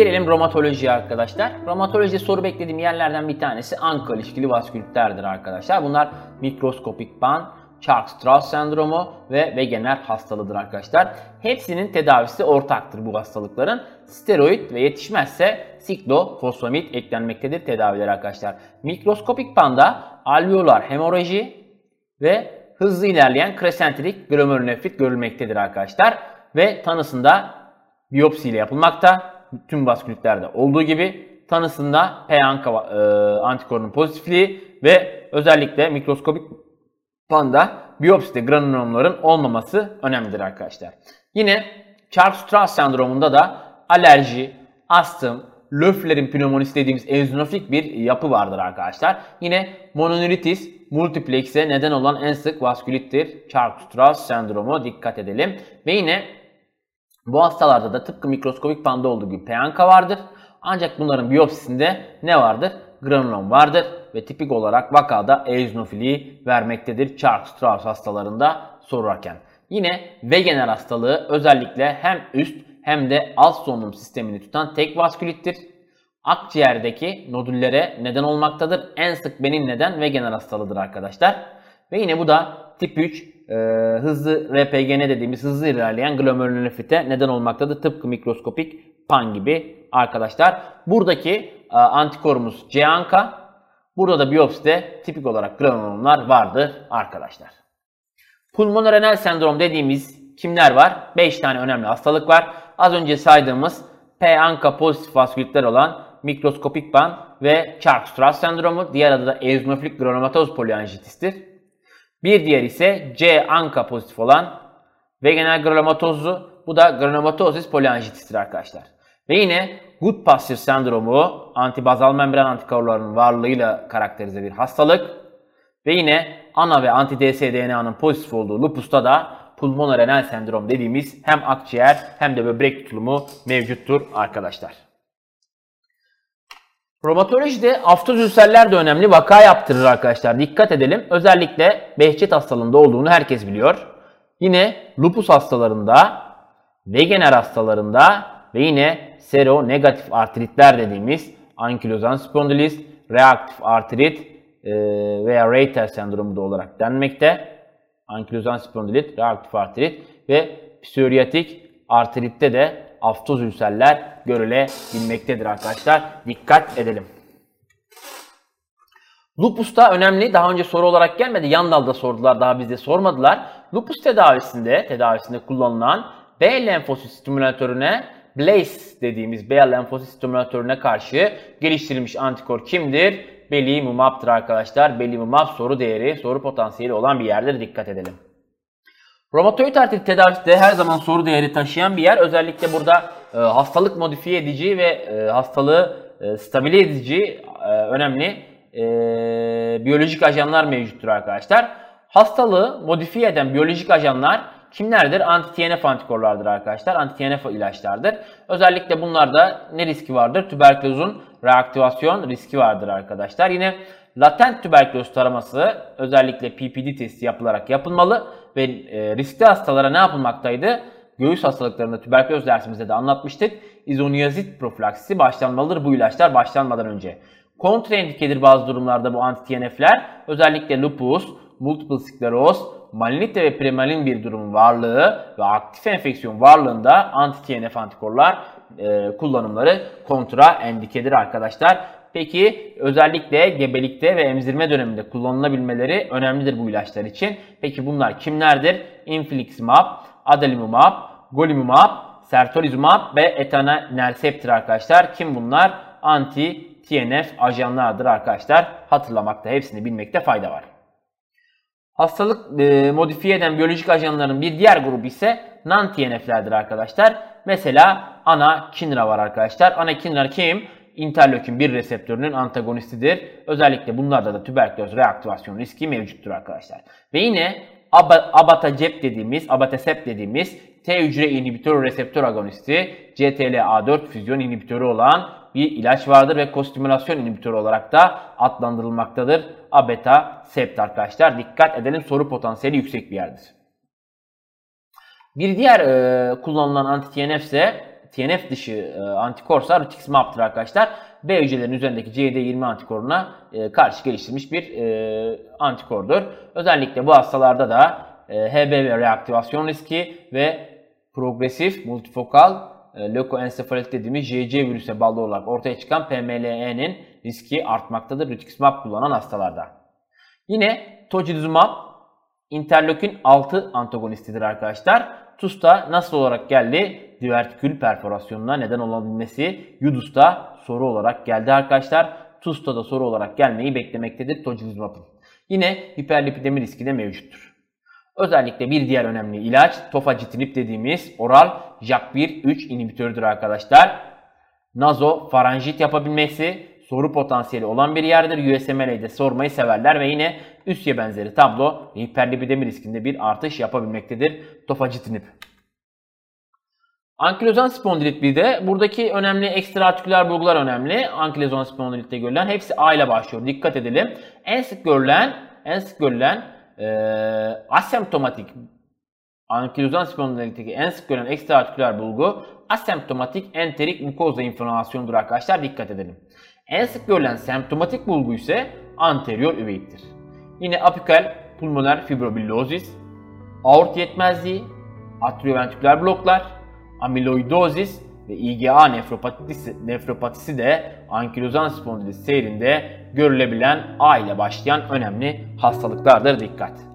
Gelelim romatolojiye arkadaşlar. Romatoloji soru beklediğim yerlerden bir tanesi anka ilişkili vaskülitlerdir arkadaşlar. Bunlar mikroskopik ban, Charles-Strauss sendromu ve Wegener hastalığıdır arkadaşlar. Hepsinin tedavisi ortaktır bu hastalıkların. Steroid ve yetişmezse siklofosfamid eklenmektedir tedavileri arkadaşlar. Mikroskopik panda alveolar hemoraji ve hızlı ilerleyen kresentilik glomerulonefrit görülmektedir arkadaşlar. Ve tanısında biyopsiyle yapılmakta. Tüm vaskülitlerde olduğu gibi tanısında P-ANKA e, antikorunun pozitifliği ve özellikle mikroskopik panda biyopside granulomların olmaması önemlidir arkadaşlar. Yine Charles-Strauss sendromunda da alerji, astım, Löfler'in pneumonisi dediğimiz eozinofik bir yapı vardır arkadaşlar. Yine mononüritis multiplex'e neden olan en sık vaskülittir. Charles-Strauss sendromu dikkat edelim. Ve yine bu hastalarda da tıpkı mikroskopik panda olduğu gibi peyanka vardır. Ancak bunların biyopsisinde ne vardır? Granulom vardır ve tipik olarak vakada eozinofiliği vermektedir Charles-Strauss hastalarında sorarken. Yine Wegener hastalığı özellikle hem üst hem de alt solunum sistemini tutan tek vaskülittir. Akciğerdeki nodüllere neden olmaktadır. En sık benim neden Wegener hastalığıdır arkadaşlar. Ve yine bu da tip 3 e, hızlı RPGN dediğimiz hızlı ilerleyen glomerulonefrite neden olmaktadır. Tıpkı mikroskopik pan gibi arkadaşlar. Buradaki e, antikorumuz C-ANKA. Burada da biyopside tipik olarak granulomlar vardır arkadaşlar. Pulmonorenal sendrom dediğimiz kimler var? 5 tane önemli hastalık var. Az önce saydığımız P-ANKA pozitif vaskülitler olan mikroskopik ban ve Charles-Strauss sendromu, diğer adı da eozinofilik granulomatoz polianjitistir. Bir diğer ise C-ANKA pozitif olan Wegener granulomatozu, bu da granulomatozis polianjitistir arkadaşlar. Ve yine Goodpasture sendromu antibazal membran antikorlarının varlığıyla karakterize bir hastalık. Ve yine ana ve anti-dsDNA'nın pozitif olduğu lupusta da pulmonorenal sendrom dediğimiz hem akciğer hem de böbrek tutulumu mevcuttur arkadaşlar. Romatolojide aftoz ülserler de önemli vaka yaptırır arkadaşlar. Dikkat edelim. Özellikle Behçet hastalığında olduğunu herkes biliyor. Yine lupus hastalarında, Wegener hastalarında ve yine sero negatif artritler dediğimiz ankilozan spondilis, reaktif artrit e, veya Reiter sendromu da olarak denmekte. Ankilozan spondilit, reaktif artrit ve psoriatik artritte de aftoz ülserler görülebilmektedir arkadaşlar. Dikkat edelim. Lupus da önemli. Daha önce soru olarak gelmedi. Yan dalda sordular. Daha bizde sormadılar. Lupus tedavisinde, tedavisinde kullanılan B lenfosit stimülatörüne Blaze dediğimiz B lenfosit stimülatörüne karşı geliştirilmiş antikor kimdir? Belimumab'dır arkadaşlar. Belimumab soru değeri, soru potansiyeli olan bir yerdir. Dikkat edelim. Romatoid artrit tedavisi de her zaman soru değeri taşıyan bir yer. Özellikle burada e, hastalık modifiye edici ve e, hastalığı e, stabile edici e, önemli e, biyolojik ajanlar mevcuttur arkadaşlar. Hastalığı modifiye eden biyolojik ajanlar kimlerdir? Anti-TNF antikorlardır arkadaşlar. Anti-TNF ilaçlardır. Özellikle bunlarda ne riski vardır? Tüberkülozun reaktivasyon riski vardır arkadaşlar. Yine latent tüberküloz taraması özellikle PPD testi yapılarak yapılmalı ve e, riskli hastalara ne yapılmaktaydı? Göğüs hastalıklarında tüberküloz dersimizde de anlatmıştık. İzoniyazit profilaksisi başlanmalıdır bu ilaçlar başlanmadan önce. Kontraindikedir bazı durumlarda bu anti-TNF'ler. Özellikle lupus, multiple skleroz, malinite ve premalin bir durumun varlığı ve aktif enfeksiyon varlığında anti-TNF antikorlar e, kullanımları kontraendikedir arkadaşlar. Peki özellikle gebelikte ve emzirme döneminde kullanılabilmeleri önemlidir bu ilaçlar için. Peki bunlar kimlerdir? Infliximab, adalimumab, golimumab, sertolizumab ve etanerceptor arkadaşlar. Kim bunlar? Anti-TNF ajanlardır arkadaşlar. Hatırlamakta, hepsini bilmekte fayda var. Hastalık e, modifiye eden biyolojik ajanların bir diğer grubu ise non-TNF'lerdir arkadaşlar. Mesela ana kinra var arkadaşlar. Ana kinra kim? İnterleukin 1 reseptörünün antagonistidir. Özellikle bunlarda da tüberküloz reaktivasyon riski mevcuttur arkadaşlar. Ve yine abatacep dediğimiz, abatesep dediğimiz T hücre inhibitör reseptör agonisti, CTLA4 füzyon inhibitörü olan bir ilaç vardır ve kostimülasyon inhibitörü olarak da adlandırılmaktadır. Abeta sept arkadaşlar. Dikkat edelim soru potansiyeli yüksek bir yerdir. Bir diğer e, kullanılan anti-TNF ise TNF dışı e, antikorsa rituximab'dır arkadaşlar. B hücrelerinin üzerindeki CD20 antikoruna e, karşı geliştirilmiş bir e, antikordur. Özellikle bu hastalarda da HBV reaktivasyon riski ve progresif multifokal lökoensefalit dediğimiz JC virüse bağlı olarak ortaya çıkan PMLE'nin riski artmaktadır rituximab kullanan hastalarda. Yine tocilizumab interleukin 6 antagonistidir arkadaşlar. TUS'ta nasıl olarak geldi? Divertikül perforasyonuna neden olabilmesi Yudus'ta soru olarak geldi arkadaşlar. TUS'ta da soru olarak gelmeyi beklemektedir tocilizumabın. Yine hiperlipidemi riski de mevcuttur. Özellikle bir diğer önemli ilaç tofacitinib dediğimiz oral JAK1-3 inhibitörüdür arkadaşlar. Nazofaranjit yapabilmesi soru potansiyeli olan bir yerdir. USMLE'de sormayı severler ve yine üsye benzeri tablo hiperlipidemi riskinde bir artış yapabilmektedir tofacitinib. Ankilozan spondilit bir de buradaki önemli ekstraartiküler bulgular önemli. Ankilozan spondilitte görülen hepsi A ile başlıyor. Dikkat edelim. En sık görülen en sık görülen e, asemptomatik ankilozan spondilitteki en sık görülen ekstraartiküler bulgu asemptomatik enterik mukoza inflamasyondur arkadaşlar. Dikkat edelim. En sık görülen semptomatik bulgu ise anterior üveittir. Yine apikal pulmoner fibrobillozis, aort yetmezliği, atrioventriküler bloklar, amiloidozis ve IgA nefropatisi, nefropatisi de ankilozan spondilit seyrinde görülebilen A ile başlayan önemli hastalıklardır. Dikkat!